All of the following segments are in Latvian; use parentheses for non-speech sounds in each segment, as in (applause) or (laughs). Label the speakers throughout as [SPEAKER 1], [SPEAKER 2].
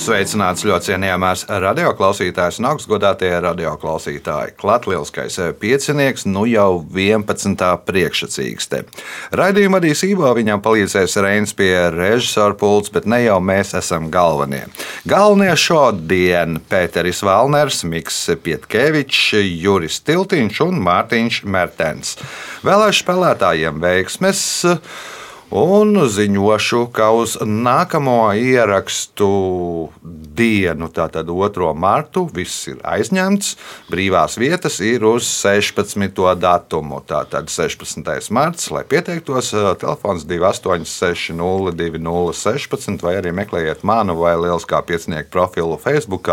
[SPEAKER 1] Sveicināts ļoti cienījamās radioklausītājas un augstgadātie radioklausītāji. Latvijas piecinieks nu jau 11. priekšsacīkste. Raidījuma vadīs Ivo, viņam palīdzēs Reins pie režisora pults, bet ne jau mēs esam galvenie. Galvenie šodien - Pēteris Valners, Miks Pietkevičs, Juris Tiltiņš un Mārtiņš Mertens. Vēlēšu spēlētājiem veiksmes! Un ziņošu, ka uz nākamo ierakstu dienu, tātad 2. martu, viss ir aizņemts. Brīvās vietas ir uz 16. datumu. Tātad 16. marts, lai pieteiktos, telefons 286, 216, vai arī meklējiet manu vai Lieliskā piecinieku profilu Facebook,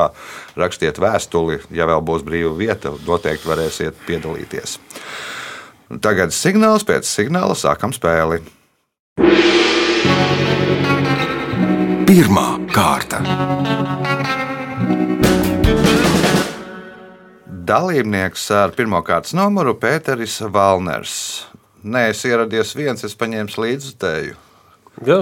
[SPEAKER 1] rakstiet vēstuli, ja vēl būs brīva vieta, noteikti varēsiet piedalīties. Tagad signāls pēc signāla sākam spēli.
[SPEAKER 2] Pirmā kārta.
[SPEAKER 1] Dalībnieks ar pirmā kārtas numuru Pēteris Valners. Nē, es ieradies viens, es paņēmu līdzi teju.
[SPEAKER 3] Jā,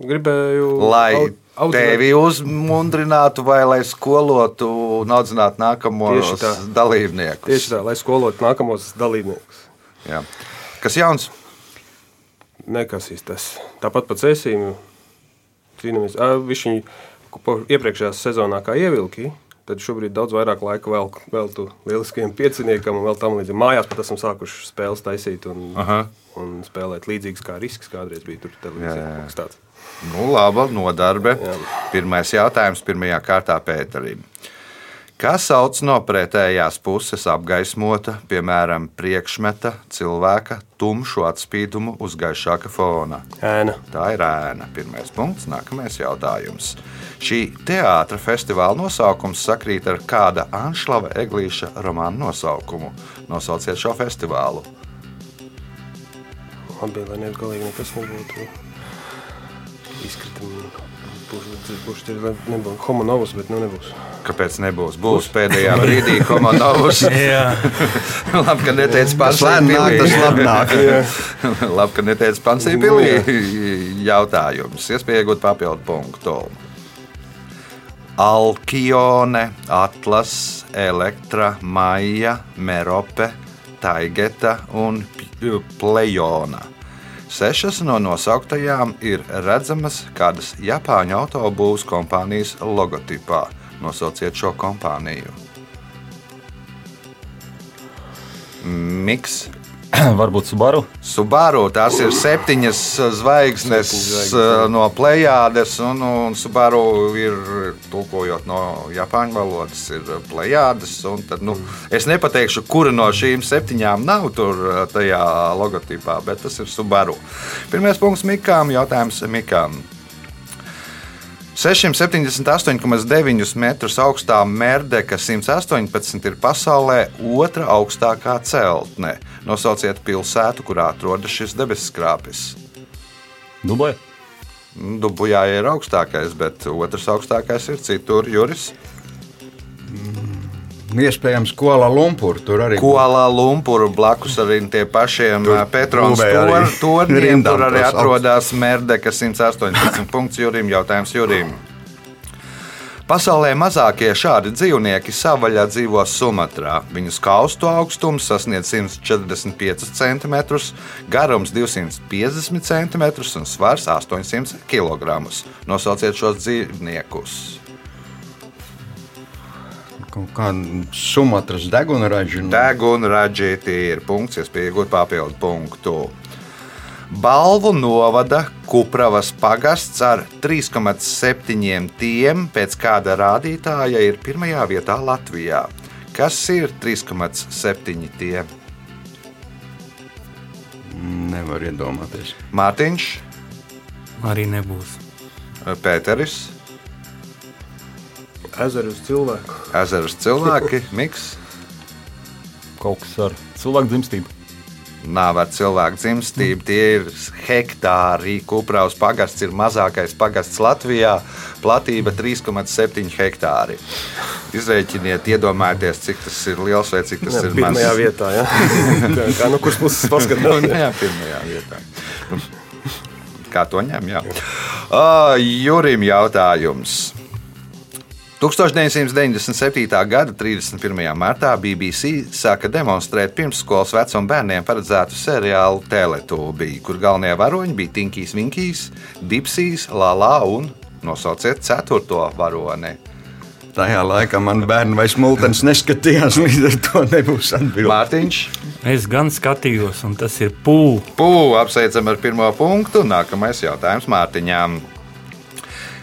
[SPEAKER 3] gribēju.
[SPEAKER 1] Lai
[SPEAKER 3] au-
[SPEAKER 1] tevi uzmundrinātu, vai lai skolotu un audzinātu nākamos
[SPEAKER 3] Tieši tā.
[SPEAKER 1] dalībniekus.
[SPEAKER 3] Tieši tā, lai skolotu nākamos dalībniekus.
[SPEAKER 1] Jā. Kas jauns?
[SPEAKER 3] Nekasīs tas. Tāpat pats esīm. Cīnāmies. Viņš viņu iepriekšējā sezonā kā ievilki. Tad šobrīd daudz vairāk laika vēl, veltu lieliskajam pieciniekam un vēl tam līdzīgi. Mājās pat esam sākuši spēles taisīt un,
[SPEAKER 1] Aha.
[SPEAKER 3] un spēlēt līdzīgas kā risks kādreiz bija tur televīzijā.
[SPEAKER 1] Nu, laba nodarbe.
[SPEAKER 3] Jā.
[SPEAKER 1] Pirmais jautājums pirmajā kārtā Pēterim. Kā sauc no pretējās puses apgaismota, piemēram, priekšmeta cilvēka tumšu atspīdumu uz gaišāka fona?
[SPEAKER 3] Ēna.
[SPEAKER 1] Tā ir ēna. Pirmais punkts, nākamais jautājums. Šī teātris festivāla nosaukums sakrīt ar kāda Anšlava Eglīša romāna nosaukumu. Nosauciet šo festivālu.
[SPEAKER 3] Labi, lai nevis galīgi nekas nebūtu. Izkritam. Būs tur nebūs homo novus, bet nu nebūs.
[SPEAKER 1] Kāpēc nebūs? Būs pēdējā brīdī (laughs) komandas. (laughs) labi, ka neteicis
[SPEAKER 4] nāk, tas labi nāk. (laughs)
[SPEAKER 1] labi, ka neteicis pansīpilī jautājums. Iespēja iegūt papildu punktu. Alkione, Atlas, Elektra, Maija, Merope, Taigeta un Plejona. Sešas no nosauktajām ir redzamas kādas Japāņu autobūvas kompānijas logotipā. Nosauciet šo kompāniju. Miks, (clears throat)
[SPEAKER 5] Varbūt Subaru.
[SPEAKER 1] Subaru. Tās ir septiņas zvaigznes
[SPEAKER 3] Septiņas zvaigznes,
[SPEAKER 1] eh, no plējādes, un, un Subaru ir tulkojot no japāņu valodas, ir plējādes. un Tad, nu, es nepateikšu, kura no šīm septiņām nav tur tajā logotipā, bet tas ir Subaru. Pirmais punkts Mikām, jautājums Mikām. 678,9 metrus augstā Merdeka 118 ir pasaulē otrā augstākā celtne. Nosauciet pilsētu, kurā atrodas šis debesskrāpis.
[SPEAKER 5] Dubai.
[SPEAKER 1] Dubujā ir augstākais, bet otrs augstākais ir citur, Juris.
[SPEAKER 4] Iespējams, Kuala Lumpur tur arī
[SPEAKER 1] Kuala Lumpur blakus arī tie pašiem Petronas torņiem. Tur arī (laughs) atrodas Merdeka 118 punkts Jurim. Jautājums Jurim. Pasaulē mazākie šādi dzīvnieki savvaļā dzīvo Sumatrā. Viņu skaustu augstums sasniedz 145 cm, garums 250 cm un svars 800 kg. Nosauciet šos dzīvniekus.
[SPEAKER 4] Kaut kāda Sumatras degunraža.
[SPEAKER 1] Deguna raģēti ir punkts, iespēja iegūt papildu punktu. Balvu novada Kupravas pagasts ar 3,7 tiem pēc kāda rādītāja ir pirmajā vietā Latvijā. Kas ir 3,7 tiem?
[SPEAKER 4] Nevar iedomāties.
[SPEAKER 1] Mārtiņš,
[SPEAKER 6] Arī nebūs.
[SPEAKER 1] Pēteris,
[SPEAKER 3] Ezeru uz cilvēku.
[SPEAKER 1] Ezeras cilvēki, (laughs) Miks,
[SPEAKER 5] Kaut kas ar cilvēku dzimstību.
[SPEAKER 1] Nav ar cilvēku dzimstību, tie ir hektāri. Kupraus pagasts ir mazākais pagasts Latvijā, platība 3,7 hektāri. Izrēķiniet, iedomājieties, cik tas ir liels vai cik tas
[SPEAKER 3] Jā,
[SPEAKER 1] ir
[SPEAKER 3] pirmajā
[SPEAKER 1] mazs.
[SPEAKER 3] vietā. Ja? (laughs) Kā, kā no kuras puses paskatās?
[SPEAKER 1] Jā, pirmajā vietā. Kā to ņem? Jā. Uh, Jurim jautājums. 1997. gada 31. martā BBC sāka demonstrēt pirmsskolas vecuma bērniem paredzētu seriālu Teletubiju, kur galvenie varoņi bija Tinkijs, Vinkijs, Dipsijs, Lala un nosauciet ceturto varoni.
[SPEAKER 4] Tajā laikā man bērni vairs multens neskatījās, (laughs) līdz ar to nebūs atbildība.
[SPEAKER 1] Mārtiņš,
[SPEAKER 6] Es gan skatījos, un tas ir pūlis.
[SPEAKER 1] Pū, apsveicam ar pirmo punktu. Nākamais jautājums Mārtiņām.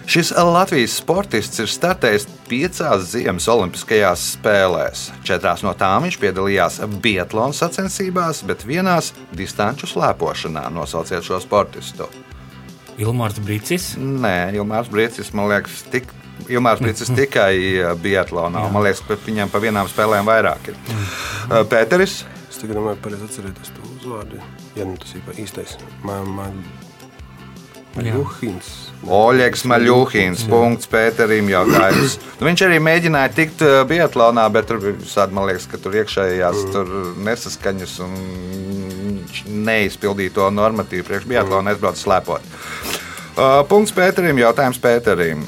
[SPEAKER 1] Šis Latvijas sportists ir startējis piecās ziemas olimpiskajās spēlēs. Četrās no tām viņš piedalījās Biatlona sacensībās, bet vienās distanču slēpošanā. Nosauciet šo sportistu.
[SPEAKER 6] Ilmārs Brīsis.
[SPEAKER 1] Nē, Ilmārs Brīsīs, man liekas, tik, Ilmārs Brīsīs tikai uh, Biatlonā. Man liekas, ka viņam pa vienām spēlēm vairāk ir. Uh, Pēteris.
[SPEAKER 3] Es tikai domāju, pareizi atcerēties to uzvārdu. Ja nu tas ir īstais. Man, man,
[SPEAKER 6] Jā.
[SPEAKER 3] Juhins.
[SPEAKER 1] Oļegs Maļuhins, punkts Pēterim jautājums. Nu, viņš arī mēģināja tikt uh, Biatlonā, bet tur visādi, man liekas, ka tur iekšējās tur nesaskaņas un viņš neizpildīja to normatīvu priekš Biatlona aizbrauc slēpot. Uh, punkts Pēterim, jautājums Pēterim.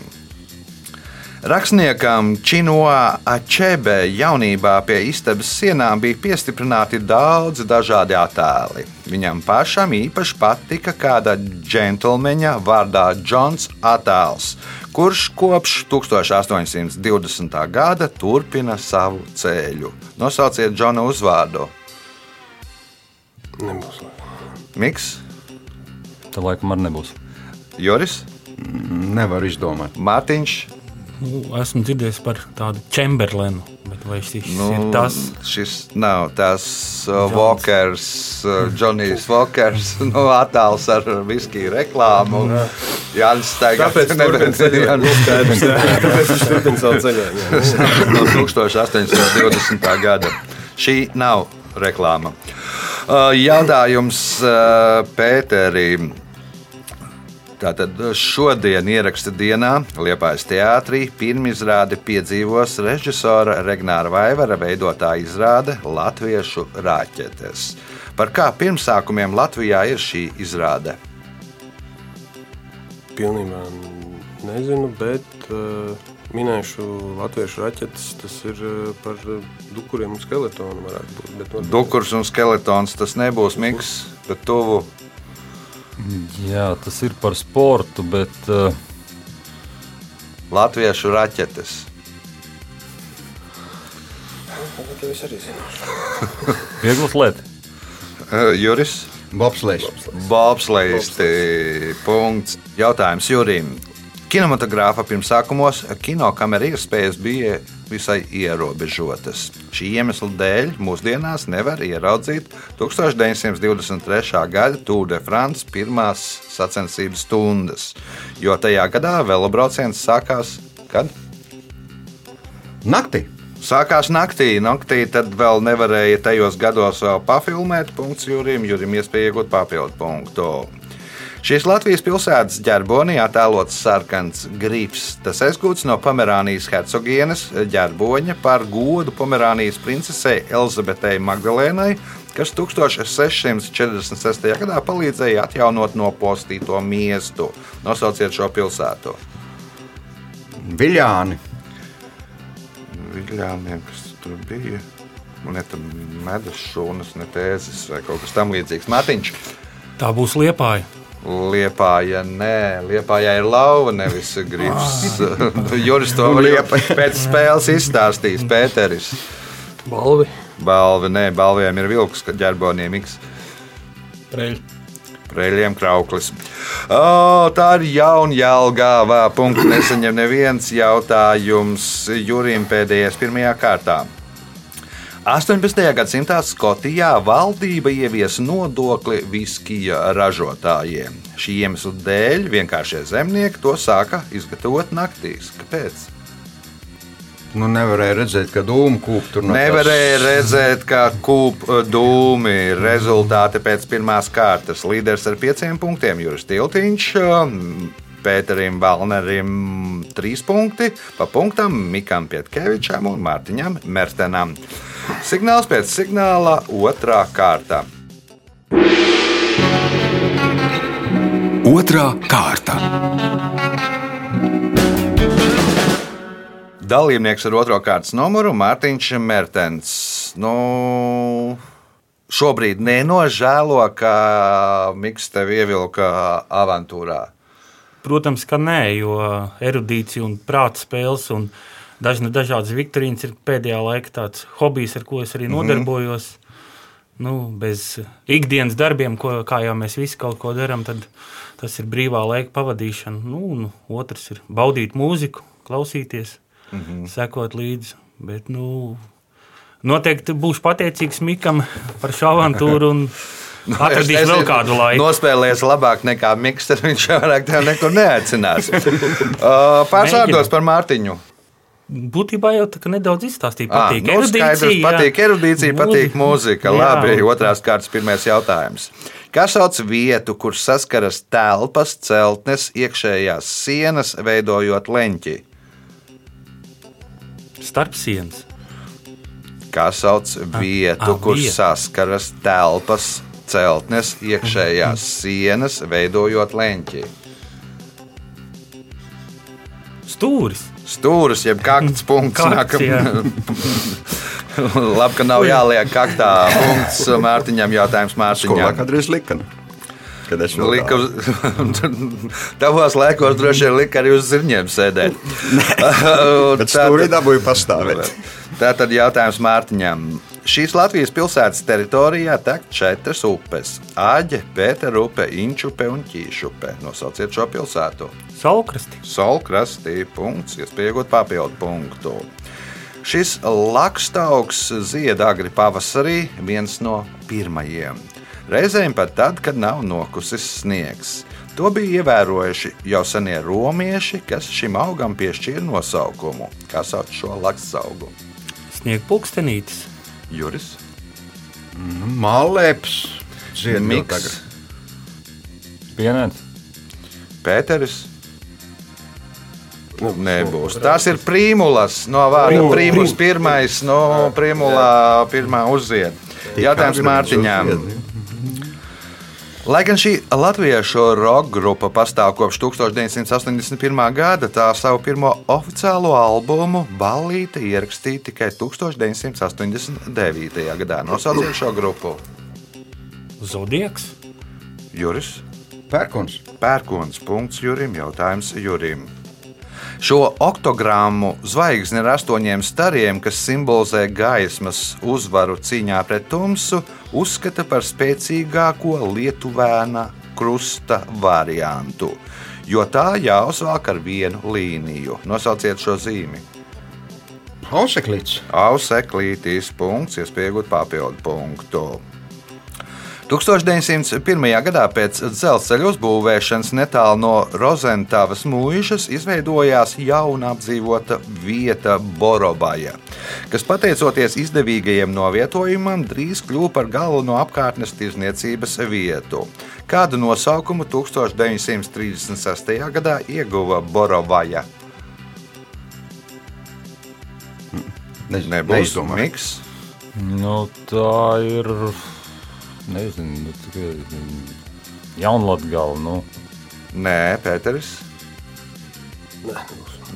[SPEAKER 1] Rakstniekam Činoā Achebe jaunībā pie istabas sienām bija piestiprināti daudzi dažādi attēli. Viņam pašam īpaši patika kāda džentlmeņa vārdā Džons attēls, kurš kopš 1820. gada turpina savu ceļu. Nosauciet Džona uzvārdu.
[SPEAKER 3] Nebūs.
[SPEAKER 1] Miks,
[SPEAKER 5] Tā laikam arī nebūs.
[SPEAKER 1] Joris,
[SPEAKER 4] Nevar izdomāt.
[SPEAKER 1] Mārtiņš.
[SPEAKER 6] Nu, esmu dzirdējis par tādu Chamberlainu, bet vai šis nu, ir tas?
[SPEAKER 1] Šis nav tas uh, Walkers, uh, Džonijs Walkers, (laughs) nu, attēls ar viskiju reklāmu. Jānis Steigā.
[SPEAKER 3] Tāpēc (laughs) turpina ceļot. Nu, skaidrs, jā. Tāpēc viņš turpina savu jā. (laughs)
[SPEAKER 1] no 1820. gada. Šī nav reklāma. Uh, Jautājums uh, Pēterim. Tātad šodien ieraksta dienā Liepājas teātrī pirmizrādi piedzīvos režisora Regnāra Vaivara veidotā izrāde Latviešu rāķetes. Par kā pirmsākumiem Latvijā ir šī izrāde?
[SPEAKER 3] Pilnībā nezinu, bet uh, minēšu latviešu raķetes. Tas ir uh, par dukuriem un skeletonu. varētu Būt, varbūt-
[SPEAKER 1] Dukurs un skeletons tas nebūs miks, bet tuvu
[SPEAKER 5] Jā, tas ir par sportu, bet uh,
[SPEAKER 1] Latviešu raķetes.
[SPEAKER 3] Bet es arī zinu. (laughs)
[SPEAKER 5] vieglas lietas.
[SPEAKER 1] Uh, Juris.
[SPEAKER 4] Bobslēgs.
[SPEAKER 1] Bobslēgti. Punkts. Jautājums Jurim. Kinematogrāfa pirmsākumos kinokamera iespējas bija visai ierobežotas. Šī iemesla dēļ mūsdienās nevar ieraudzīt 1923. gada Tour de France pirmās sacensības stundas, jo tajā gadā velobrauciens sākās kad?
[SPEAKER 4] Naktī.
[SPEAKER 1] Sākās naktī, naktī tad vēl nevarēja tajos gados vēl pafilmēt. Punkts Jurim, Jurim iespēja iegūt papildu punktu. Šīs Latvijas pilsētas ģerbonī attēlots sarkans grifs. Tas aizgūts no Pomerānijas hercogienes ģerboņa par godu Pomerānijas princesei Elizabetei Magdalēnai, kas 1646. gadā palīdzēja atjaunot nopostīto miestu. Nosauciet šo pilsētu.
[SPEAKER 4] Viļāni.
[SPEAKER 1] Viļāniem, kas tur bija. Ne tam medus šūnas, ne tēzes vai kaut kas tamlīdzīgs. Mārtiņš,
[SPEAKER 6] Tā būs liepāja.
[SPEAKER 1] Liepāja, nē, Liepājā ir lauva, nevis gribs. (laughs) Juris to var pēc spēles izstāstīs. Pēteris,
[SPEAKER 3] Balvi.
[SPEAKER 1] balva, nē, balviem ir vilks, kad ģerboniem iks.
[SPEAKER 6] Preļ.
[SPEAKER 1] Preļiem krauklis. O, tā ir jauna jēlgāvā. Punkts nesaņem neviens jautājums Jurim pēdējais pirmajā kārtā. 18. gadsimtā Skotijā valdība ieviesa nodokli viskija ražotājiem. Šī iemesla dēļ vienkāršie zemnieki to sāka izgatavot naktīs. Kāpēc?
[SPEAKER 4] Nu, nevarēja redzēt, ka dūmu kūp tur no
[SPEAKER 1] Nevarēja redzēt, kā kūp uh, dūmi. Rezultāti pēc pirmās kārtas. Līderis ar pieciem punktiem Juris Tiltiņš. Pēterim Valnerim trīs punkti, pa punktam Mikam Pietkevičam un Mārtiņam Mertenam. Signāls pēc signāla otrā kārta.
[SPEAKER 2] Otra kārta.
[SPEAKER 1] Dalībnieks ar otro kārtas numuru Mārtiņš Mertens. Nu, šobrīd nenožēlo, ka Mikls tevi ievilka avantūrā.
[SPEAKER 6] Protams, ka nē, jo erudīcija un prāta spēles un dažna, dažādas viktorīnas ir pēdējā laikā tāds hobijs, ar ko es arī nodarbojos. Nu, bez ikdienas darbiem, ko, kā jau mēs visi kaut ko darām, tad tas ir brīvā laika pavadīšana. Nu, un otrs ir baudīt mūziku, klausīties, mm -hmm. sekot līdzi. Bet, nu, noteikti būšu pateicīgs Mikam par šo avantūru (laughs) un atradīšu vēl kādu laiku.
[SPEAKER 1] Nospēlēs labāk nekā Mikls, tad viņš vairāk tev nekur neaicinās. (laughs) Uh, Pāris vārdos par Mārtiņu.
[SPEAKER 6] Būtībā jau tā nedaudz izstāstīja.
[SPEAKER 1] Ah,
[SPEAKER 6] Patīk
[SPEAKER 1] nu, skaidrs,
[SPEAKER 6] erudīcija, jā.
[SPEAKER 1] patīk erudīcija, patīk mūzika.
[SPEAKER 6] Jā.
[SPEAKER 1] Labi, otrās kārtas pirmais jautājums. Kā sauc vietu, kur saskaras telpas, celtnes, iekšējās sienas, veidojot leņķi?
[SPEAKER 6] Starp sienas.
[SPEAKER 1] Kā sauc vietu,
[SPEAKER 6] ah,
[SPEAKER 1] kur
[SPEAKER 6] vieta.
[SPEAKER 1] saskaras telpas, celtnes, iekšējās sienas, veidojot leņķi?
[SPEAKER 6] Stūris.
[SPEAKER 1] Stūris, jeb kakts punkts.
[SPEAKER 6] Kakts. (laughs)
[SPEAKER 1] Labi, ka nav jāliek kaktā punkts Mārtiņam jautājums
[SPEAKER 4] Skolā
[SPEAKER 1] Mārtiņam.
[SPEAKER 4] kādreiz lika. Kad es
[SPEAKER 1] Lika, uz- (laughs) tavos laikos droši vien lika arī uz zirņiem sēdēt. (laughs)
[SPEAKER 4] Bet stūrī dabūju pastāvēt.
[SPEAKER 1] Tā tad jautājums Mārtiņam. Šīs Latvijas pilsētas teritorijā tek četras upes - Āģe, Pētera upe, Inčupe un Ķīšupe. Nosauciet šo pilsētu.
[SPEAKER 6] Saulkrasti.
[SPEAKER 1] Solkrastī punkts, iespējot papildu punktu. Šis lakstaugs zied agri pavasarī, viens no pirmajiem. Reizēm pat tad, kad nav nokusis sniegs. To bija ievērojuši jau senie romieši, kas šim augam piešķīra nosaukumu. Kā sauc šo lakstaugu?
[SPEAKER 6] Sniega
[SPEAKER 1] Juris,
[SPEAKER 4] Mālēps. Zied vēl
[SPEAKER 1] Miks,
[SPEAKER 4] tagad.
[SPEAKER 5] Pienācis.
[SPEAKER 1] Pēteris. Nu, nebūs. Tās ir prīmulas no vārda prīmus pirmais, no prīmulā pirmā uzzied. Jautājums Mārtiņām. Lai gan šī latviešu roka grupa pastāv kopš 1981. gada, tā savu pirmo oficiālo albumu Ballīte ierakstīja tikai 1989. gadā. Nosauciet šo grupu.
[SPEAKER 6] Zodieks.
[SPEAKER 1] Juris
[SPEAKER 4] Pērkons.
[SPEAKER 1] Pērkons. Punkts Jurim. Jautājums Jurim. Šo oktogrammu zvaigzni ar astoņiem stariem, kas simbolizē gaismas uzvaru cīņā pret tumsu, uzskata par spēcīgāko lietuvēna krusta variantu, jo tā jāuzvāk ar vienu līniju. Nosauciet šo zīmi.
[SPEAKER 4] Auseklīts.
[SPEAKER 1] Auseklītīs punkts, iespējot papildu punktu. 1901. gadā pēc dzelzceļa uzbūvēšanas netālu no Rozentavas mūžas izveidojās jauna apdzīvota vieta Borobaja, kas pateicoties izdevīgajiem novietojumam drīz kļuva par galveno apkārtnes tirzniecības vietu. Kādu nosaukumu 1936. gadā ieguva Borobaja?
[SPEAKER 4] Nezinu,
[SPEAKER 1] Nebūs
[SPEAKER 4] neizdomāju.
[SPEAKER 1] miks.
[SPEAKER 5] Nu, tā ir. Nezinu, nu, tikai Jaunlatgala. Nu.
[SPEAKER 1] Nē, Pēteris.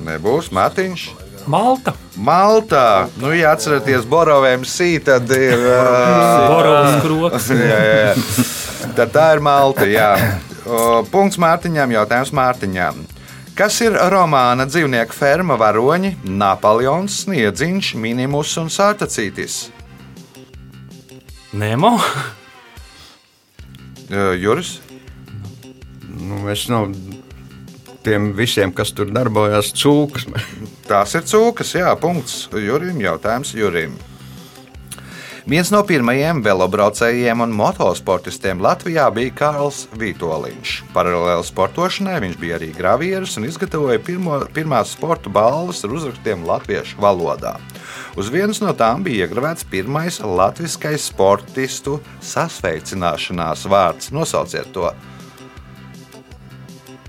[SPEAKER 1] Nebūs Mārtiņš.
[SPEAKER 6] Malta.
[SPEAKER 1] Maltā, nu, ja atceraties, Borovēm sī, tad ir. (laughs) Uh,
[SPEAKER 6] Borovs kroks.
[SPEAKER 1] jā, jā. Tad tā ir Malta. Jā. O, Punkts Mārtiņam, jautājums Mārtiņam. Kas ir romāna dzīvnieku ferma varoņi, Napoleons, Sniedziņš, Minimus un Sārtacītis?
[SPEAKER 6] Nemo.
[SPEAKER 1] Juris,
[SPEAKER 4] Nu, es no tiem visiem, kas tur darbojās, cūks.
[SPEAKER 1] tās ir cūkas, jā, punkts Jurim, jautājums Jurim. Viens no pirmajiem velobraucējiem un motosportistiem Latvijā bija Kārls Vitoļņš. Paralēli sportošanai viņš bija arī gravieris un izgatavoja pirmo, pirmās sporta balvas ar uzrakstiem latviešu valodā. Uz vienas no tām bija iegravēts pirmais latviskais sportistu sasveicināšanās vārds. Nosauciet to!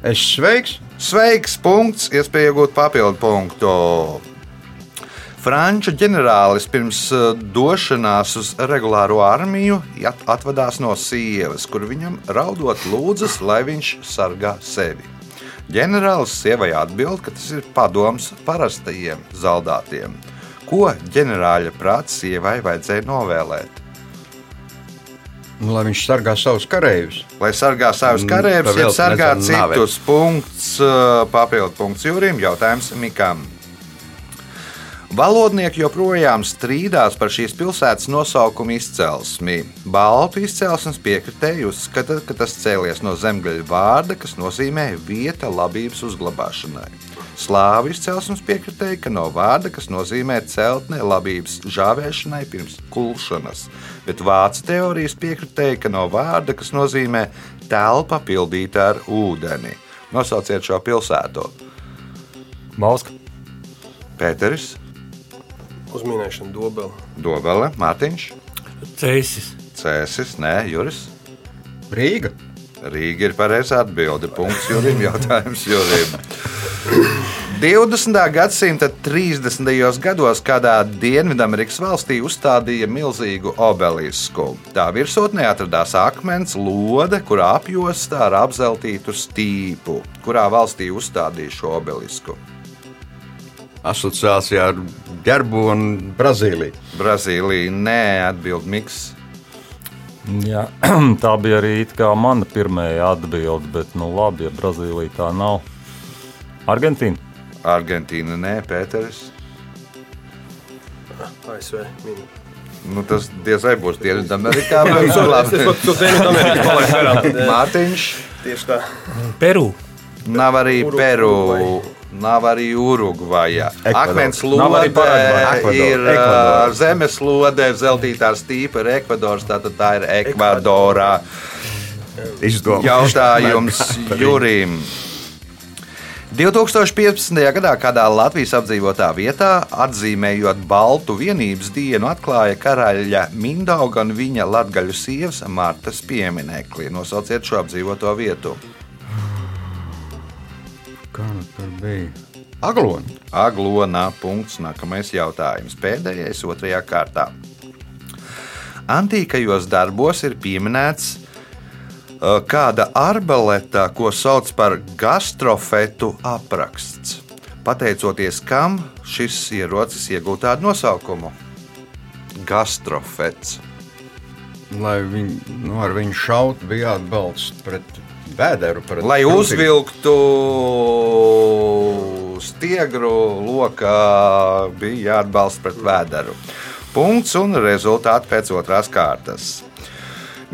[SPEAKER 4] Es sveiks!
[SPEAKER 1] Sveiks, punkts, iespēja iegūt papildu punktu. Franču ģenerālis pirms uh, došanās uz regulāro armiju at- atvadās no sievas, kur viņam raudot lūdzas, lai viņš sargā sevi. Ģenerālis sievai atbild, ka tas ir padoms parastajiem zaldātiem. Ko ģenerāļa prāts sievai vajadzēja novēlēt?
[SPEAKER 4] Nu, lai viņš sargā savus kareivus.
[SPEAKER 1] Lai sargā savus karavīrus,
[SPEAKER 4] pavēlt
[SPEAKER 1] ja sargā citus. Punkts, uh, papildu punkts Jurim, jautājums Mikam. Valodnieki joprojām strīdās par šīs pilsētas nosaukumu izcelsmi. Baltu izcelsmes piekritēji uzskata, ka tas cēlies no zemgaļu vārda, kas nozīmē vieta labības uzglabāšanai. Slāvu izcelsmes piekritēji, ka no vārda, kas nozīmē celtne labības žāvēšanai pirms kulšanas, bet vācu teorijas piekritēji, ka no vārda, kas nozīmē telpa pildīta ar ūdeni. Nosauciet šo pilsētu.
[SPEAKER 5] Bauska.
[SPEAKER 1] Pēteris,
[SPEAKER 3] Uzminēšana dobela.
[SPEAKER 1] Dobele, Mārtiņš,
[SPEAKER 6] Cēsis.
[SPEAKER 1] Cēsis, Nē, Juris.
[SPEAKER 4] Rīga.
[SPEAKER 1] Rīga ir pareizā atbilde. Punkts Jurim, jautājums Jurim. 20. gadsimta 30. gados kādā Dienvidamerikas valstī uzstādīja milzīgu obelisku. Tā virsotnē atradās akmens lode, kurā apjostā ar apzeltītu stīpu. Kurā valstī uzstādīja šo obelisku?
[SPEAKER 4] Asociācijā ar ģerbu un Brazīliju.
[SPEAKER 1] Brazīlija, nē, atbild Miks.
[SPEAKER 5] Jā, (clears throat) tā bija arī mana pirmā atbilde, bet, nu, labi, ja Brazīlija tā nav. Argentīna.
[SPEAKER 1] Argentīna, nē, Pēteris.
[SPEAKER 3] ASV.
[SPEAKER 1] Nu, tas diez vai būs Dienvidamerikā. Mārtiņš.
[SPEAKER 3] Tieši tā.
[SPEAKER 6] Peru.
[SPEAKER 1] Nav arī
[SPEAKER 3] Uru-
[SPEAKER 1] Peru. Nav arī Urugvaja.
[SPEAKER 4] Ekvadors.
[SPEAKER 1] Akmens
[SPEAKER 5] Nav arī
[SPEAKER 1] lode
[SPEAKER 5] Paragvaja.
[SPEAKER 4] Ekvadors.
[SPEAKER 1] ir
[SPEAKER 4] Ekvadors.
[SPEAKER 1] uh, zemes lode, zeltītā stīpa ir Ekvadors, tātad tā ir Ekvadorā.
[SPEAKER 4] Izdomāts.
[SPEAKER 1] Jautājums (laughs) Jurim. 2015. gadā kādā Latvijas apdzīvotā vietā, atzīmējot Baltu vienības dienu, atklāja karaļa Mindauga un viņa latgaļu sievas Martas pieminekli. Nosauciet šo apdzīvoto vietu.
[SPEAKER 4] Kā nu tur bija? Aglona.
[SPEAKER 1] Aglonā punkts. Nākamais jautājums. Pēdējais otrajā kārtā. Antīkajos darbos ir pieminēts kāda arbeleta, ko sauc par gastrofetu apraksts. Pateicoties kam šis ierocis iegūta tādu nosaukumu? Gastrofets.
[SPEAKER 4] Lai viņi nu, ar viņu šautu, bija jāatbalsta pret vēderu.
[SPEAKER 1] Lai
[SPEAKER 4] krūtīm.
[SPEAKER 1] uzvilktu stiegru lokā, bija jāatbalsta pret vēderu. Punkts un rezultāti pēc otrās kārtas.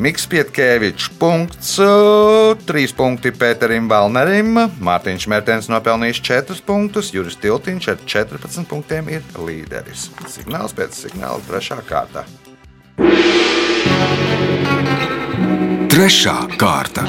[SPEAKER 1] Mikls Pietkevičs, punkts, uh, 3 punkti Pēterim Valnerim, Mārtiņš Mērtens nopelnījis 4 punktus, Juris Tiltiņš ar 14 punktiem ir līderis. Signāls pēc signāla trešā kārta.
[SPEAKER 2] Trešā kārta.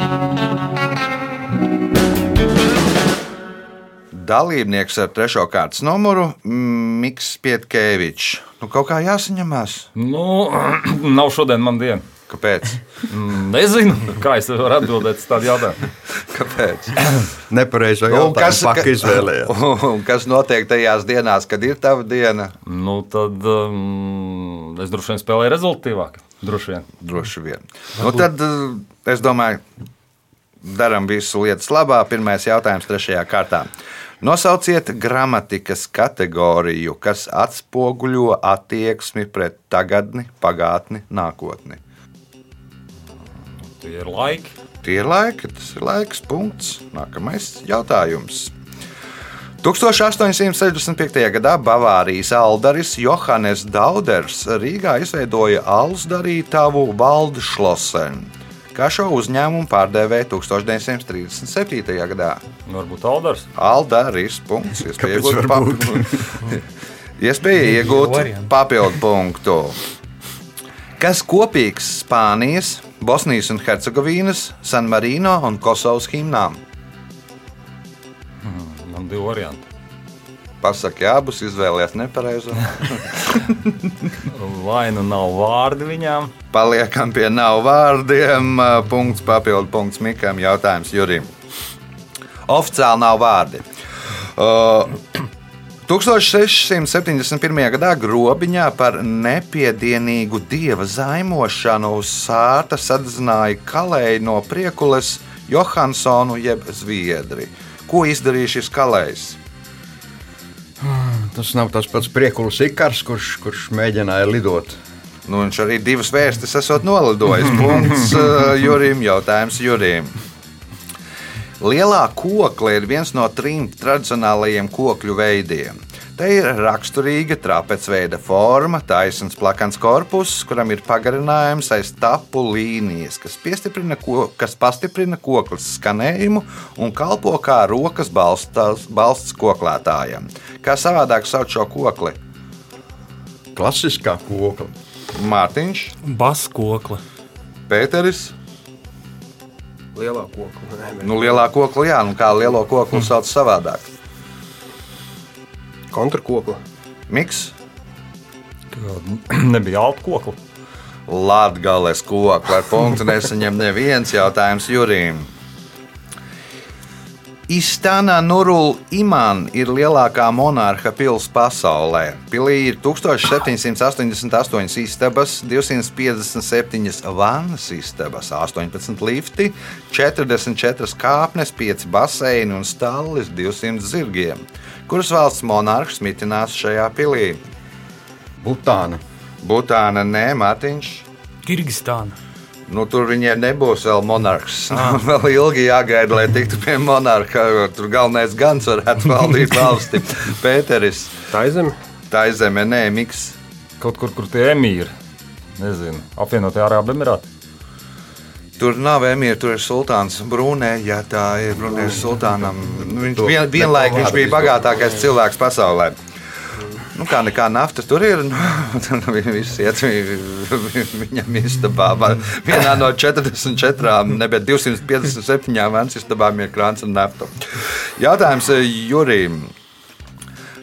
[SPEAKER 1] Dalībnieks ar trešo kārtas numuru - Mikls Pietkevičs. Nu, kaut kā jāsaņemās.
[SPEAKER 5] Nu, (clears throat) nav šodien man diena.
[SPEAKER 1] Kāpēc?
[SPEAKER 5] Mm, Nezinu, kā es varu atbildēt uz tādu jautājumu. (clears throat)
[SPEAKER 1] Kāpēc? (clears throat)
[SPEAKER 4] Nepareizo
[SPEAKER 1] Un
[SPEAKER 4] jautājumu
[SPEAKER 1] kas,
[SPEAKER 4] paka izvēlējās.
[SPEAKER 1] un kas notiek tajās dienās, kad ir tava diena?
[SPEAKER 5] Nu, tad um, es droši vien spēlēju rezultātīvāk. Droši vien.
[SPEAKER 1] Droši vien. Nu, tad eh, es domāju, darām visu lietas labā. Pirmais jautājums trešajā kārtā. Nosauciet gramatikas kategoriju, kas atspoguļo attieksmi pret tagadni, pagātni, nākotni.
[SPEAKER 5] Tie ir laiki.
[SPEAKER 1] Tie ir laiki, tas ir laiks, punkts. Nākamais jautājums. 1865. gadā Bavārijas aldaris Johannes Dauders Rīgā izveidoja alus darītavu Valdšlosenu. Kā šo uzņēmumu pārdevēja 1937. gadā?
[SPEAKER 5] Varbūt Aldars.
[SPEAKER 1] Aldaris. Punkts. Iespēja iegūt (laughs) Iespēja iegūt papildu punktu. Kas kopīgs Spānijas, Bosnijas un Hercegovīnas, San Marino un Kosovas himnām?
[SPEAKER 5] Divi varianti.
[SPEAKER 1] Pasaki, abus izvēlēties nepareizo. (laughs)
[SPEAKER 5] Vai nu nav vārdi viņām?
[SPEAKER 1] Paliekam pie nav vārdiem. Punkts papildu punkts Mikam. Jautājums Jurim. Oficiāli nav vārdi. Uh, (clears throat) 1671. gadā grobiņā par nepiedienīgu dieva zaimošanu sārta sadedzināja kalēju no priekules Johansonu jeb Zviedri. Ko izdarīja šis kalējs?
[SPEAKER 4] Tas nav tas pats priekulis Ikars, kurš, kurš mēģināja lidot.
[SPEAKER 1] Nu, viņš arī divas vēstis esot nolidojis. (laughs) Punkts uh, Jurim, jautājums Jurim. Lielā kokla ir viens no trim tradicionālajiem kokļu veidiem. Te ir raksturīga trapecveida forma, taisns plakans korpus, kuram ir pagarinājums aiz tapu līnijas, kas, piestiprina ko, kas pastiprina koklas skanējumu un kalpo kā rokas balstas, balsts koklētājam. Kā savādāk sauc šo kokli?
[SPEAKER 4] Klasiskā koka.
[SPEAKER 1] Mārtiņš,
[SPEAKER 6] Baskokla.
[SPEAKER 1] Pēteris.
[SPEAKER 3] Lielā bet
[SPEAKER 1] Nu, lielā kokla, jā, nu kā lielo koklu sauc savādāk.
[SPEAKER 3] Kontrkokla.
[SPEAKER 1] Miks, (clears throat)
[SPEAKER 5] Nebija alta kokla.
[SPEAKER 1] Latvijas kokla ar punktu nesaņem neviens jautājums Jurim. Istana Nurul Iman ir lielākā monarha pilsēta pasaulē. Pilī ir 1788 istabas, 257 vannas istabas, 18 lifti, 44 kāpnes, 5 baseini un stallis 200 zirgiem. Kuras valsts monarhs mitinās šajā pilī?
[SPEAKER 4] Butāna.
[SPEAKER 1] Butāna, nē, Mārtiņš.
[SPEAKER 6] Kirgistāna.
[SPEAKER 1] Nu, tur viņiem nebūs vēl monarhs. Ah. (laughs) vēl ilgi jāgaida, lai tiktu pie monarha. Tur galvenais gans varētu valdīt valsti. (laughs) Pēteris,
[SPEAKER 3] Tā ir zeme.
[SPEAKER 1] tā ir zeme, nē, miks.
[SPEAKER 5] Kaut kur, kur tie emīri. Nezinu, apvienotie Arābu Emirāti.
[SPEAKER 1] Tur nav emīra, tur ir sultāns Brūnē. Jā, tā ir Brūnēs sultānam. Nu, Viņš vien, vienlaik viņš bija bagātākais cilvēks pasaulē. Nu, kā nekā nafta tur ir. (laughs) Nu, viņi visi iet vi- viņam istabā. Vienā no 44, nebija 257 vēns istabām ir krāns un nafta. Jautājums eh, Jurim.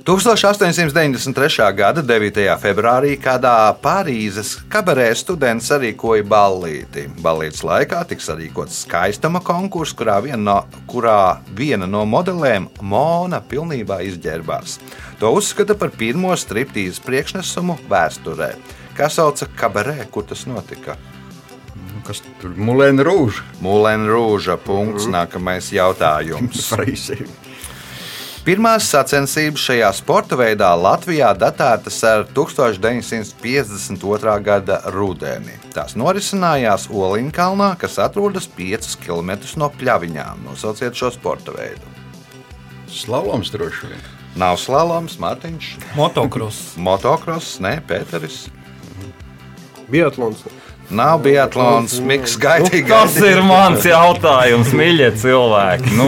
[SPEAKER 1] 1893. gada 9. februārī kādā Parīzes kabarē students sarīkoja ballīti. Ballītes laikā tika sarīkots skaistuma konkurss, kurā viena no, kurā viena no modelēm Mona pilnībā izģērbās. To uzskata par pirmo striptīzes priekšnesumu vēsturē. Kā sauca kabarē, kur tas notika?
[SPEAKER 4] Nu, Kas tur ir? Mulēna rūža.
[SPEAKER 1] Mūlēna rūža. Punkts. Nākamais jautājums. (laughs)
[SPEAKER 4] Fraisi.
[SPEAKER 1] Pirmās sacensības šajā sporta veidā Latvijā datētas ar 1952. gada rudeni. Tās norisinājās Oliņkalnā, kas atrodas 5 km no pļaviņām. Nosauciet šo sporta veidu.
[SPEAKER 4] Slaloms droši vien.
[SPEAKER 1] Nav slaloms, Mārtiņš,
[SPEAKER 6] Motocross.
[SPEAKER 1] motocross, ne Pēteris.
[SPEAKER 3] Biatlons.
[SPEAKER 1] Nav biatlons, miks gaidīgi.
[SPEAKER 5] Tas ir mans jautājums, mīļie cilvēki. Nu,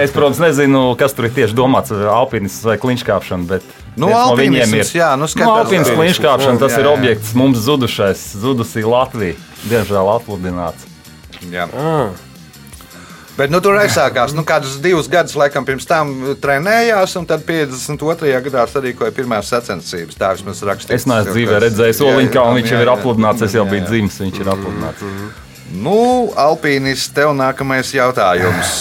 [SPEAKER 5] es, protams, nezinu, kas tur ir tieši domāts ar alpinismu vai kliņškāpšanu, bet
[SPEAKER 1] Nu,
[SPEAKER 5] viens no viņiem ir.
[SPEAKER 1] jā, nu,
[SPEAKER 5] nu, alpinisms,
[SPEAKER 1] alpinisms.
[SPEAKER 5] kliņškāpšana, tas
[SPEAKER 1] Jā,
[SPEAKER 5] ir
[SPEAKER 1] jā.
[SPEAKER 5] objekts mums zudušais, zudusī Latvija. Diemžēl atludināts.
[SPEAKER 1] Jā. Bet nu, tur aizsākās nu, kādus divus gadus, laikam, pirms tam trenējās, un tad 52. gadā sarīkoja pirmās sacensības. Tā vismaz rakstīts.
[SPEAKER 5] Es neesmu dzīvē redzējis Oliņkā, un viņš jau ir apludināts. Es jau biju dzimis, viņš ir apludināts.
[SPEAKER 1] Nu, Alpīnis, tev nākamais jautājums.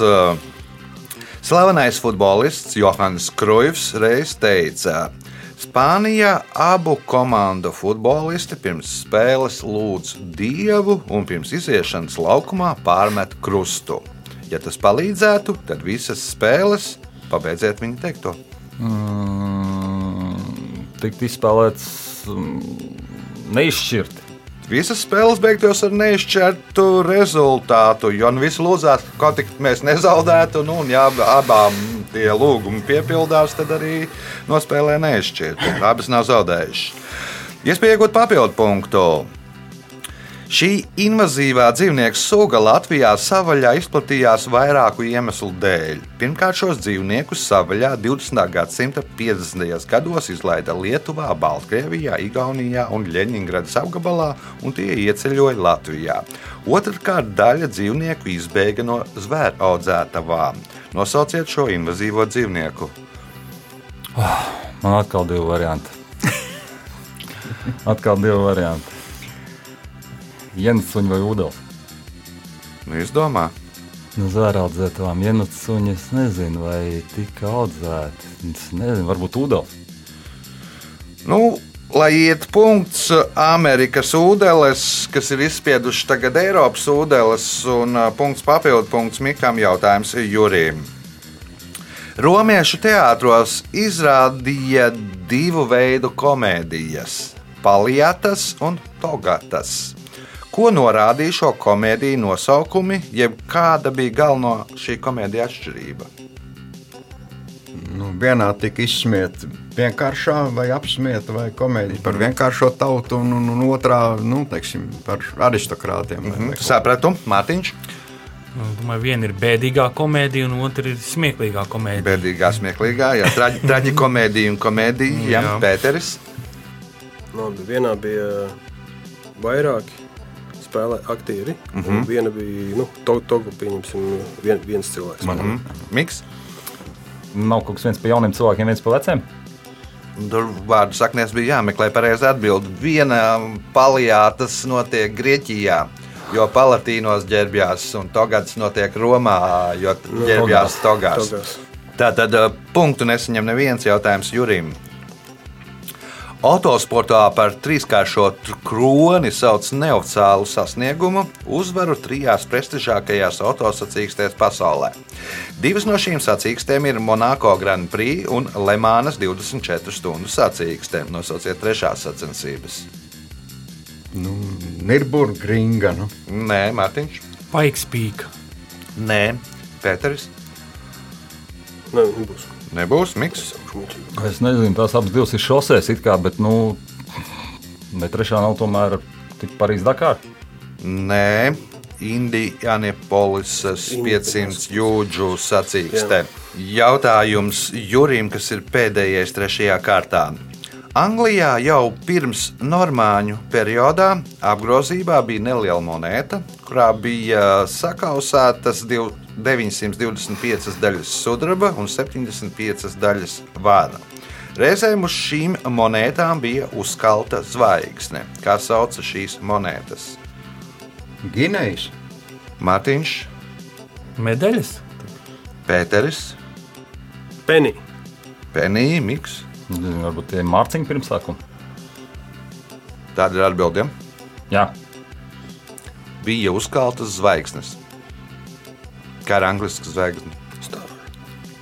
[SPEAKER 1] (laughs) Slavenais futbolists Johans Krujs reiz teica, Spānijā abu komandu futbolisti pirms spēles lūdz dievu un pirms iziešanas laukumā pārmet krustu. Ja tas palīdzētu, tad visas spēles pabeidziet viņa teikto.
[SPEAKER 5] Mm, Tikt izspēlēts mm, neizšķirti.
[SPEAKER 1] Visas spēles beigtos ar neizšķirtu rezultātu, jo nu visi lūdzās, kā tik mēs nezaudētu. Nu, un, ja ab- abām tie lūgumi piepildās, tad arī nospēlē neizšķirtu. Abas nav zaudējušas. Iespēja iegūt papildu punktu. Šī invazīvā dzīvnieku suga Latvijā savaļā izplatījās vairāku iemeslu dēļ. Pirmkārt, šos dzīvniekus savaļā 20. gadsimta 50. gados izlaida Lietuvā, Baltkrievijā, Igaunijā un Ļeņingradas apgabalā, un tie ieceļoja Latvijā. Otrakārt, daļa dzīvnieku izbēga no zvēru audzētavām. Nosauciet šo invazīvo dzīvnieku.
[SPEAKER 5] Man atkal divi varianti. (laughs) atkal divi varianti. Jens suņi vai ūdens.
[SPEAKER 1] Nu, izdomā,
[SPEAKER 5] Nu, Zvēra audzētām jenatu suņi, es nezinu, vai tika audzēti. Es nezinu, varbūt ūdens.
[SPEAKER 1] Nu, lai iet punkts Amerikas ūdeles, kas ir izspieduši tagad Eiropas ūdeles, un ā, punkts papildu punkts Mikam jautājums Jurim. Romiešu teātros izrādīja divu veidu komēdijas - palietas un togatas. Ko norādīja šo komēdiju nosaukumi, jeb kāda bija galvenā šī komēdija atšķirība?
[SPEAKER 4] Nu, vienā tika izsmieta vienkāršā vai apsmieta vai komēdija par vienkāršo tautu, un, un, un otrā nu, teiksim, par aristokrātiem. vai ko.
[SPEAKER 1] Sapratu, Mārtiņš,
[SPEAKER 6] Nu, domāju, viena ir bēdīgā komēdija, un otra ir smieklīgā komēdija.
[SPEAKER 1] bēdīgā, smieklīgā, jā, traģi, (laughs) traģikomēdija un komēdija, jā,
[SPEAKER 6] Jā.
[SPEAKER 1] Pēteris.
[SPEAKER 3] Labi, vienā bija vairāki spēlē aktieri. Mm -hmm. Viena bija nu, to, Togu, pieņemsim, vien, viens cilvēks.
[SPEAKER 1] Mhm. Miks.
[SPEAKER 5] Nav kaut kas viens par jauniem cilvēkiem, viens par veciem.
[SPEAKER 1] Tur vārdu saknēs bija jāmeklē pareizi atbild. Viena palijātas notiek Grieķijā, jo Palatīnos ģērbjās, un Togads notiek Romā, jo ģērbjās Togās.
[SPEAKER 3] Togās.
[SPEAKER 1] Tātad uh, punktu nesaņem neviens jautājums Jurim. Autosportā par trīskāršo tr- kroni sauc neoficiālu sasniegumu, uzvaru trijās prestižākajās autosacīkstēs pasaulē. Divas no šīm sacīkstēm ir Monako Grand Prix un Lemānas 24 stundu sacīkste. Nosauciet trešās sacensības.
[SPEAKER 4] Nu, Nirburga ringa. Nu.
[SPEAKER 1] Nē, Mārtiņš.
[SPEAKER 6] Paiks pīka.
[SPEAKER 1] Nē, Pēteris.
[SPEAKER 3] Nē, nebūs.
[SPEAKER 1] Nebūs Miks.
[SPEAKER 5] Es nezinu, tās abas divas ir šosēs, kā, bet, nu, bet trešā nav tomēr tik Parīzes Dakar.
[SPEAKER 1] Nē, Indianapolisas 500 jūdžu sacīkstē. Jautājums Jurim, kas ir pēdējais trešajā kārtā. Anglijā jau pirms normāņu periodā apgrozībā bija neliela monēta, kurā bija sakausētas div- 925 daļas sudraba un 75 daļas vāna. Reizēm uz šīm monētām bija uzkalta zvaigzne. Kā sauca šīs monētas?
[SPEAKER 4] Ginējs.
[SPEAKER 1] Mārtiņš,
[SPEAKER 6] Medaļas?
[SPEAKER 1] Pēteris,
[SPEAKER 3] Penī.
[SPEAKER 1] Penija, Miks.
[SPEAKER 5] Varbūt tie ir mārciņi pirmsākumi.
[SPEAKER 1] Tāda ir atbildība.
[SPEAKER 5] Jā,
[SPEAKER 1] Bija uzkaltas zvaigznes. Kā ir angļuiski zvaigzne?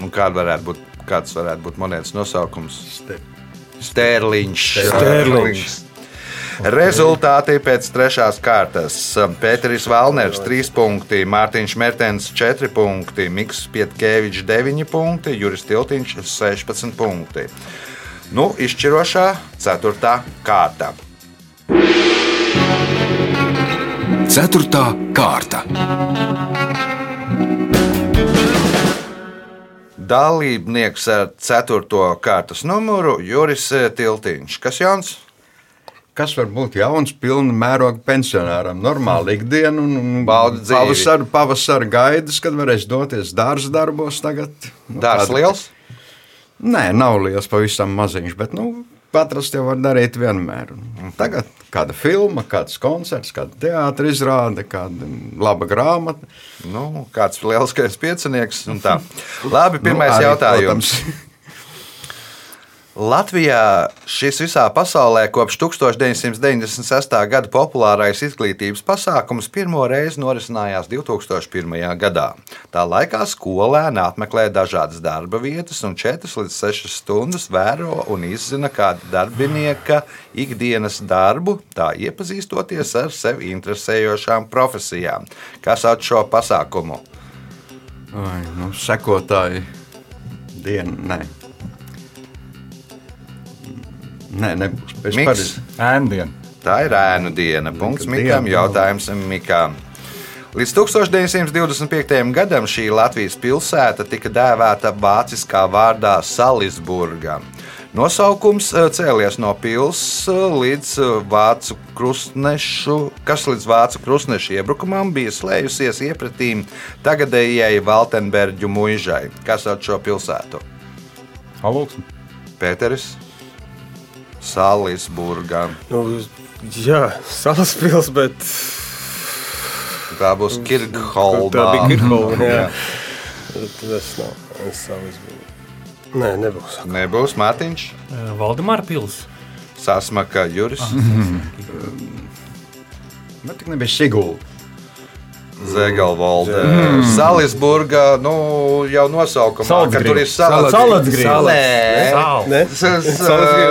[SPEAKER 1] Un kāda varētu būt, kāds varētu būt monētas nosaukums? Stērliņš.
[SPEAKER 3] Stērliņš.
[SPEAKER 1] Rezultāti pēc trešās kārtas. Pēteris Valners 3 punkti, Mārtiņš Mertens 4 punkti, Mikls Pietkevičs 9 punkti, Juris Tiltiņš 16 punkti. Nu, izšķirošā 4. kārta.
[SPEAKER 2] Ceturtā kārta.
[SPEAKER 1] Dalībnieks ar 4. kārtas numuru Juris Tiltiņš. Kas jauns?
[SPEAKER 4] Kas var būt jauns, pilna mēroga pensionāram? Normāla ikdiena un, un pavasara, pavasara gaidas, kad varēs doties dārza darbos tagad. Nu,
[SPEAKER 1] Dārs
[SPEAKER 4] tāda-
[SPEAKER 1] liels.
[SPEAKER 4] Nē, nav liels, pavisam maziņš, bet nu, patras jau var darīt vienmēr. Tagad kāda filma, kāds koncerts, kāda teātris izrāde, kāda laba grāmata.
[SPEAKER 1] Nu, kāds lielskais piecinieks un tā. (laughs) Labi, pirmais
[SPEAKER 4] Nu, arī,
[SPEAKER 1] jautājums. Latvijā šis visā pasaulē kopš 1996. gada populārais izglītības pasākums pirmo reizi norisinājās 2001. gadā. Tā laikā skolēni apmeklē dažādas darba vietas un 4 līdz 6 stundas vēro un izzina kāda darbinieka ikdienas darbu, tā iepazīstoties ar sevi interesējošām profesijām. Kas sauc šo pasākumu?
[SPEAKER 4] Vai, nu, sekotāji diena, nē. Nē, nebūs. Es
[SPEAKER 1] Miks.
[SPEAKER 4] pareizi-
[SPEAKER 5] ēndiena.
[SPEAKER 1] Tā ir ēnu diena. Punkts
[SPEAKER 4] diena,
[SPEAKER 1] Mikam. Jautājums Mikam. Līdz 1925. gadam šī Latvijas pilsēta tika dēvēta vāciskā vārdā Salisburga. Nosaukums eh, cēlies no pilsētas līdz eh, vācu krustnešu, kas līdz vācu krustnešu iebrukumam bija slējusies iepratīm tagadējai Valtenberģu muižai. Kas sauc šo pilsētu?
[SPEAKER 5] Alūksni.
[SPEAKER 1] Pēteris Salisburgā.
[SPEAKER 3] Nu, jā, salaspils, bet
[SPEAKER 1] Tā būs Kirkholda.
[SPEAKER 3] tā bija Kirkholda. Jā. Tas nav. Salaspils. Nē, nebūs.
[SPEAKER 1] Nebūs Mārtiņš,
[SPEAKER 6] Valdemāra pilsēta.
[SPEAKER 1] Sasmaka Juris, (laughs)
[SPEAKER 4] Bet tik nebija Sigulda.
[SPEAKER 1] Zegalvalde. Salisburga, nu, jau nosaukumā, ka tur ir salats.
[SPEAKER 5] Salacgrīva.
[SPEAKER 1] Nē.
[SPEAKER 6] Sāla.
[SPEAKER 3] Ne? Salaspils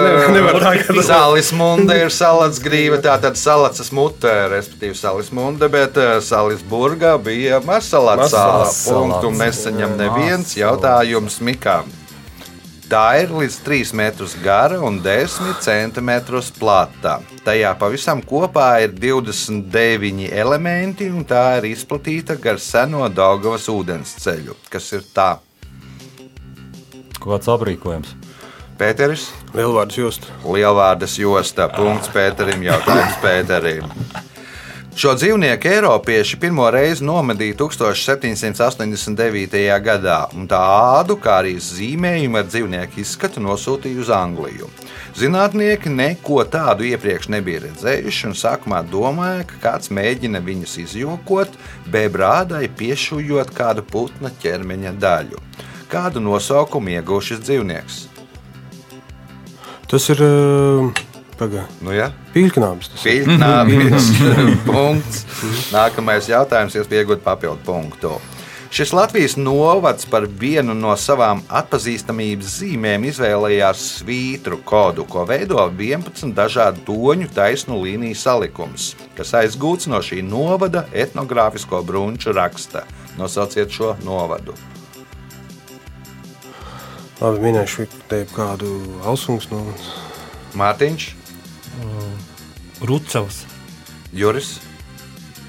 [SPEAKER 3] nevar- nevar tā kā tas.
[SPEAKER 1] Salis munde ir salats grīva, tātad salats mutē, respektīvi salis munde, bet eh, Salisburgā bija masalats sāla. Punktu nesaņem neviens jautājums Mikām. Tā ir līdz 3 metrus gara un 10 centimetrus plata. Tajā pavisam kopā ir 29 elementi, un tā ir izplatīta gar seno Daugavas ūdensceļu. Kas ir tā?
[SPEAKER 5] Kāds aprīkojums?
[SPEAKER 1] Pēteris,
[SPEAKER 3] Lielvārds just.
[SPEAKER 1] Lielvārdas josta. Punkts Pēterim, jautājums Pēterim. Šo dzīvnieku Eiropieši pirmo reizi nomedīja 1789. gadā, un tā ādu, kā arī zīmējumu ar dzīvnieku izskatu nosūtīja uz Angliju. Zinātnieki neko tādu iepriekš nebija redzējuši, un sākumā domāja, ka kāds mēģina viņus izjokot, bebrādai piešujot kādu putna ķermeņa daļu. Kādu nosaukumu ieguva šis dzīvnieks?
[SPEAKER 3] Tas ir uh, pagā,
[SPEAKER 1] Nu, ja?
[SPEAKER 3] ir.
[SPEAKER 1] Pīļnābis. (laughs) punkts. Nākamais jautājums, iespēja iegūt papildu punktu. Šis Latvijas novads par vienu no savām atpazīstamības zīmēm izvēlējās svītru kodu, ko veido 11 dažādu toņu taisnu līniju salikums, kas aizgūts no šī novada etnogrāfisko brunču raksta. Nosauciet šo novadu.
[SPEAKER 3] Labi, minēšu te kādu ausungs. Nu,
[SPEAKER 1] Mārtiņš,
[SPEAKER 6] Rucavs.
[SPEAKER 1] Juris,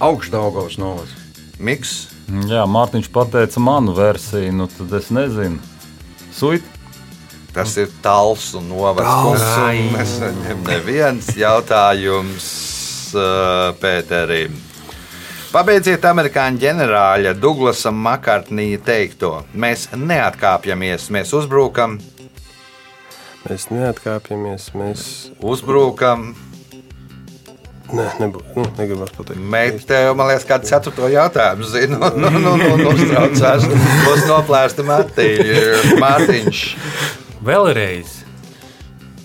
[SPEAKER 4] Augstdaugavas novads.
[SPEAKER 1] Miks,
[SPEAKER 5] Jā, Mārtiņš pateica manu versiju, nu tad es nezinu. Suit,
[SPEAKER 1] Tas ir tāls un novads. Nesaņem neviens jautājums Pēterim. Pabeidziet amerikāņu ģenerāļa Douglasa Makartnija teikto. Mēs neatkāpjamies, mēs uzbrukam,
[SPEAKER 3] mēs neatkāpjamies. Mēs
[SPEAKER 1] uzbrukam.
[SPEAKER 3] ne, nebūs. Nu, negribas pateikt.
[SPEAKER 1] Tev, man liekas, kādu ceturto jautājumu zinu. (laughs) Nu, nu, nu, nu, uztraucās. Būs noplēsta Mārtiņš.
[SPEAKER 6] Vēlreiz.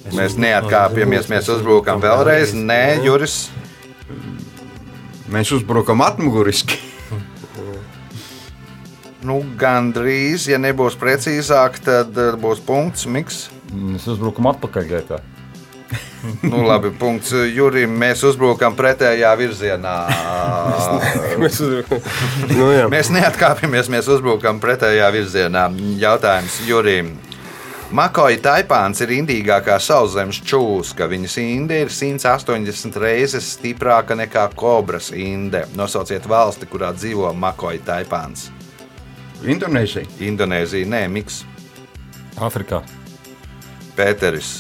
[SPEAKER 6] Es
[SPEAKER 1] Mēs neatkāpjamies, mēs uzbrukam vēlreiz. Nē, Juris.
[SPEAKER 4] Mēs uzbrukam atmuguriski.
[SPEAKER 1] Nu, gandrīz, ja nebūs precīzāk, tad uh, būs punkts. Miks.
[SPEAKER 5] Mēs uzbrukam atpakaļ gaitā.
[SPEAKER 1] Nu, labi, punkts Jurim. Mēs uzbrukam pretējā virzienā. (laughs)
[SPEAKER 3] Mēs uzbrukam. nu, jā.
[SPEAKER 1] Mēs neatkāpjamies, mēs uzbrukam pretējā virzienā. Jautājums Jurim. Makoja taipāns ir indīgākā sauszemes čūska. Viņas inde ir 180 reizes stiprāka nekā kobras inde. Nosauciet valsti, kurā dzīvo Makoja taipāns.
[SPEAKER 4] Indonēzija.
[SPEAKER 1] Indonēzija, nē, Miks,
[SPEAKER 5] Afrikā.
[SPEAKER 1] Pēteris.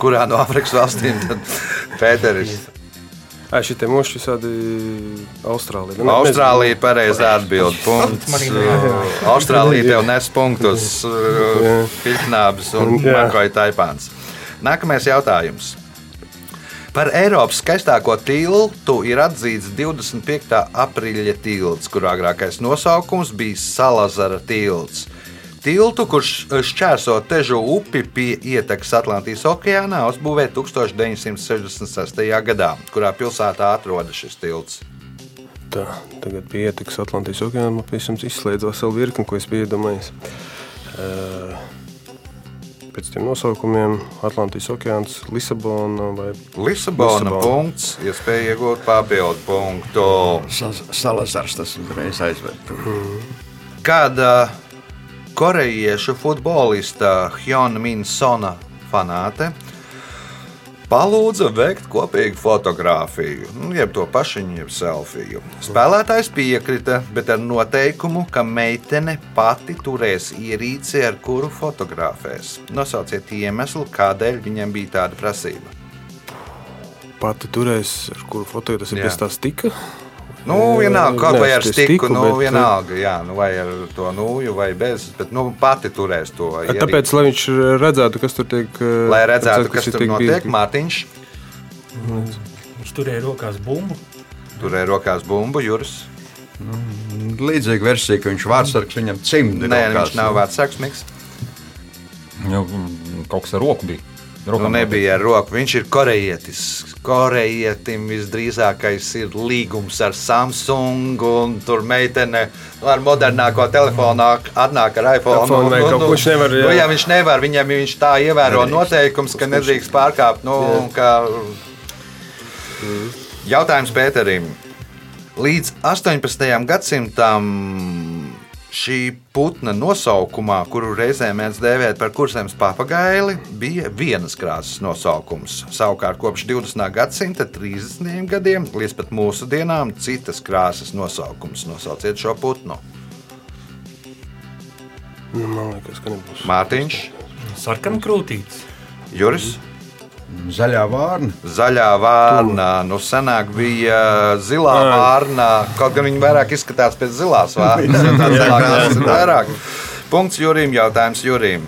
[SPEAKER 1] Kurā no Afrikas valstīm tad Pēteris?
[SPEAKER 3] Ai, šitie moši visādi Austrālija. Nu,
[SPEAKER 1] Austrālija ir pareizā atbilde. Punkts. Austrālija tev nes punktus. Pilknābis un. Makoja taipāns. Nākamais jautājums. Par Eiropas skaistāko tiltu ir atzīts 25. aprīļa tilts, kur agrākais nosaukums bija Salazara tilts. Tiltu, kurš šķērso Težu upi pie ietekas Atlantijas okeānā, uzbūvēja 1966. gadā, kurā pilsētā atrodas šis tilts.
[SPEAKER 3] Tā, tagad pie ietekas Atlantijas okeāna pavisam izslēdz veselu virkni, ko es biju iedomājies. Uh, pēc tiem nosaukumiem Atlantijas okeāns, Lisabona vai
[SPEAKER 1] Lisabona,
[SPEAKER 3] Lisabona.
[SPEAKER 1] punkts, iespēja iegūt papildu punktu.
[SPEAKER 4] Sa- Salazars tas uzreiz aizved.
[SPEAKER 1] Kāda korejiešu futbolista Hjona Minsona fanāte palūdza veikt kopīgu fotografiju, nu, jeb to pašiņu, jeb selfiju. Spēlētājs piekrita, bet ar noteikumu, ka meitene pati turēs ierīci, ar kuru fotografēs. Nosauciet iemeslu, kādēļ viņam bija tāda prasība.
[SPEAKER 3] Pati turēs, ar kuru fotografiju tas ir
[SPEAKER 1] Jā.
[SPEAKER 3] bez tā stika.
[SPEAKER 1] Nu, vienalga, kaut vai ar stiku, nu,
[SPEAKER 3] bet-
[SPEAKER 1] vienalga, jā, nu, vai ar to nūju, vai bez, bet nu, pati turēs to. ierīci.
[SPEAKER 3] Tāpēc, lai viņš redzētu, kas tur tiek. eh,
[SPEAKER 1] Lai redzētu,
[SPEAKER 3] redzētu,
[SPEAKER 1] kas
[SPEAKER 3] ir
[SPEAKER 1] tur
[SPEAKER 3] tiek
[SPEAKER 1] notiek,
[SPEAKER 3] bīdīgi.
[SPEAKER 1] Mārtiņš
[SPEAKER 6] Viņš turēja rokās bumbu.
[SPEAKER 1] turēja rokās bumbu, Juris.
[SPEAKER 4] Līdzīga versija, ka viņš vārdsargs viņam cimdi.
[SPEAKER 1] Nē,
[SPEAKER 4] rokās.
[SPEAKER 1] viņš nav vecāks. Miks.
[SPEAKER 5] Nu, mm, kaut kas ar roku bija.
[SPEAKER 1] Nu, nebija ar roku. Viņš ir korejietis. Korejietim visdrīzākais ir līgums ar Samsung, un tur meitene ar modernāko telefonu nāk- atnāk ar iPhone.
[SPEAKER 3] vai kaut ko viņš nevar, jā.
[SPEAKER 1] Nu, ja viņš nevar, viņam viņš tā ievēro noteikums, ka nedrīkst pārkāpt. Nu, ka... Jautājums Pēterim. Līdz 18. gadsimtam šī putna nosaukumā, kuru reizē mēdz dēvēt par kursēm papagaili, bija vienas krāsas nosaukums. Savukārt kopš 20. gadsimta 30. gadiem līdz pat mūsdienām citas krāsas nosaukums. Nosauciet šo putnu.
[SPEAKER 3] Nu, Man liekas, ka nebūs.
[SPEAKER 1] Mārtiņš,
[SPEAKER 6] Sarkana krūtītes.
[SPEAKER 1] Juris.
[SPEAKER 4] Zaļā vārna.
[SPEAKER 1] Zaļā vārna, nu senāk bija zilā vārna, kaut gan viņi vairāk izskatās pēc zilās (laughs) vārnas. Krāsa ir vairāk. Punkts Jurim, jautājums Jurim.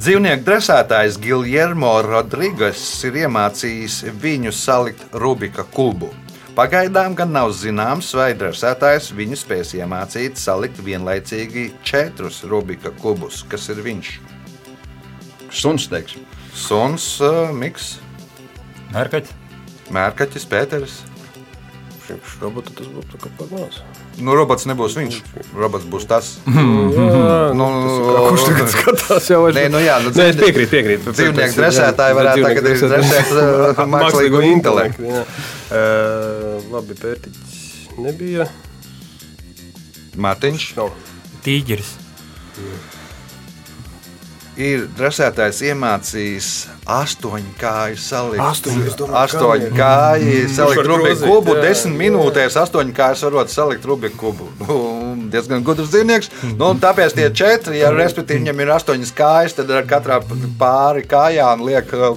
[SPEAKER 1] Dzīvnieku dresētājs Giljermo Rodrīgas ir iemācījis viņu salikt Rubika kubu. Pagaidām gan nav zināms, vai dresētājs viņu spēs iemācīt salikt vienlaicīgi četrus Rubika kubus. Kas ir viņš?
[SPEAKER 4] Suns, teiksim.
[SPEAKER 1] Suns, uh, Miks,
[SPEAKER 5] Mērkaķi.
[SPEAKER 1] Mērkaķis, Pēters.
[SPEAKER 3] Priekš robota tas būtu kā maz.
[SPEAKER 1] Nu, robots nebūs viņš. Robots būs tas.
[SPEAKER 3] Jā, (laughs)
[SPEAKER 1] Nu,
[SPEAKER 3] Kurš tagad skatās jau
[SPEAKER 1] Nē, nu jā, nu,
[SPEAKER 3] Nē, es piekrītu, piekrītu.
[SPEAKER 1] dzīvnieku dresētāji varētu tagad arī dresēt, (laughs) uh, mākslīgo intelektu.
[SPEAKER 3] jā. Uh, labi, pērtiķis nebija.
[SPEAKER 1] Mārtiņš
[SPEAKER 3] Nav.
[SPEAKER 6] Tīģeris.
[SPEAKER 1] Ir dresētājs iemācījis astoņu kāju salikt.
[SPEAKER 3] Astoņu, es domāju,
[SPEAKER 1] astoņu
[SPEAKER 3] kā,
[SPEAKER 1] kāju salikt
[SPEAKER 3] var
[SPEAKER 1] Rubiku kubu.
[SPEAKER 3] jā,
[SPEAKER 1] Desmit
[SPEAKER 3] jā.
[SPEAKER 1] minūtēs astoņu kājas varot salikt Rubiku kubu. Nu, diezgan gudrs dzīvnieks. Nu, tāpēc tie četri, ja respektīvi viņam ir astoņas kājas, tad ar katrā pāri kājām liek uh,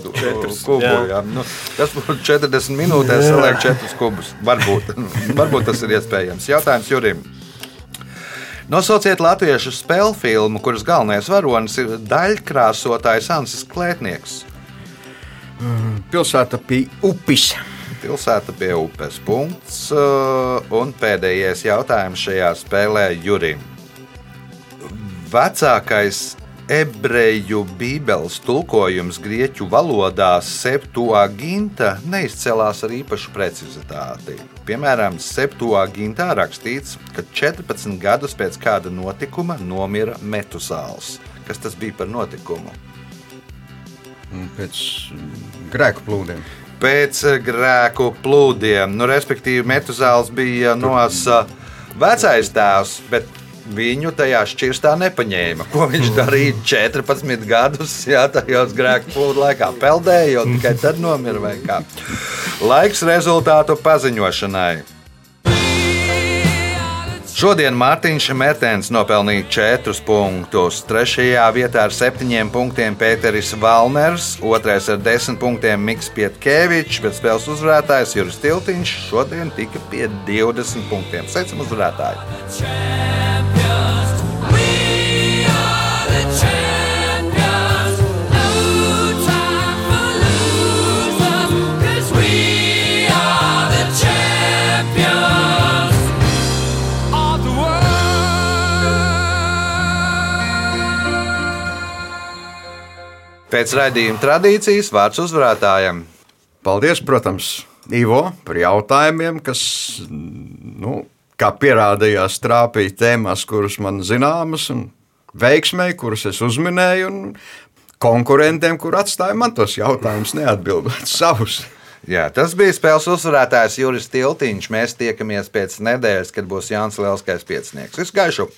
[SPEAKER 1] kubu.
[SPEAKER 3] jā.
[SPEAKER 1] Jā. Nu, tas būtu 40 minūtēs saliek četrus kubus. Varbūt, (laughs) varbūt tas ir iespējams. Jautājums Jurim. Nosauciet latviešu spēļu filmu, kuras galvenais varonis ir daļkrāsotājs Ansis Klētnieks.
[SPEAKER 4] Pilsēta pie upes.
[SPEAKER 1] Pilsēta pie upes. Punkts. uh, Un pēdējais jautājums šajā spēlē Jurim. Vecākais ebreju bībeles tulkojums grieķu valodā Septuaginta neizcēlās ar īpašu precizitāti. Piemēram, Septuagintā rakstīts, ka 14 gadus pēc kāda notikuma nomira Metusāls. Kas tas bija par notikumu?
[SPEAKER 4] Pēc mm, grēku plūdiem.
[SPEAKER 1] pēc eh, grēku plūdiem. Nu, respektīvi, Metuzāls bija nosa vecais tēvs, bet viņu tajā šķirstā nepaņēma. Ko viņš (laughs) darīja 14 gadus, jā, tajos grēku plūdu laikā peldēja, un tikai tad nomira. Laiks rezultātu paziņošanai. Šodien Mārtiņš Mērtens nopelnīja 4 punktus. Trešajā vietā ar 7 punktiem Pēteris Valners, otrais ar 10 punktiem Miks Pietkevičs, bet spēles uzvarētājs Juris Tiltiņš šodien tika pie 20 punktiem. Sveicam uzvarētāju! Pēc raidījuma tradīcijas vārds uzvarētājiem.
[SPEAKER 4] Paldies, protams, Ivo par jautājumiem, kas, nu, kā pierādījās, trāpīja tēmās, kuras man zināmas, un veiksmēji, kuras es uzminēju, un konkurentiem, kur atstāja man tos jautājumus, neatbildot (laughs) savus.
[SPEAKER 1] Jā, tas bija spēles uzvarētājs Juris Tiltiņš. Mēs tiekamies pēc nedēļas, kad būs Jānis Lielskais piecinieks. Visu gaišu!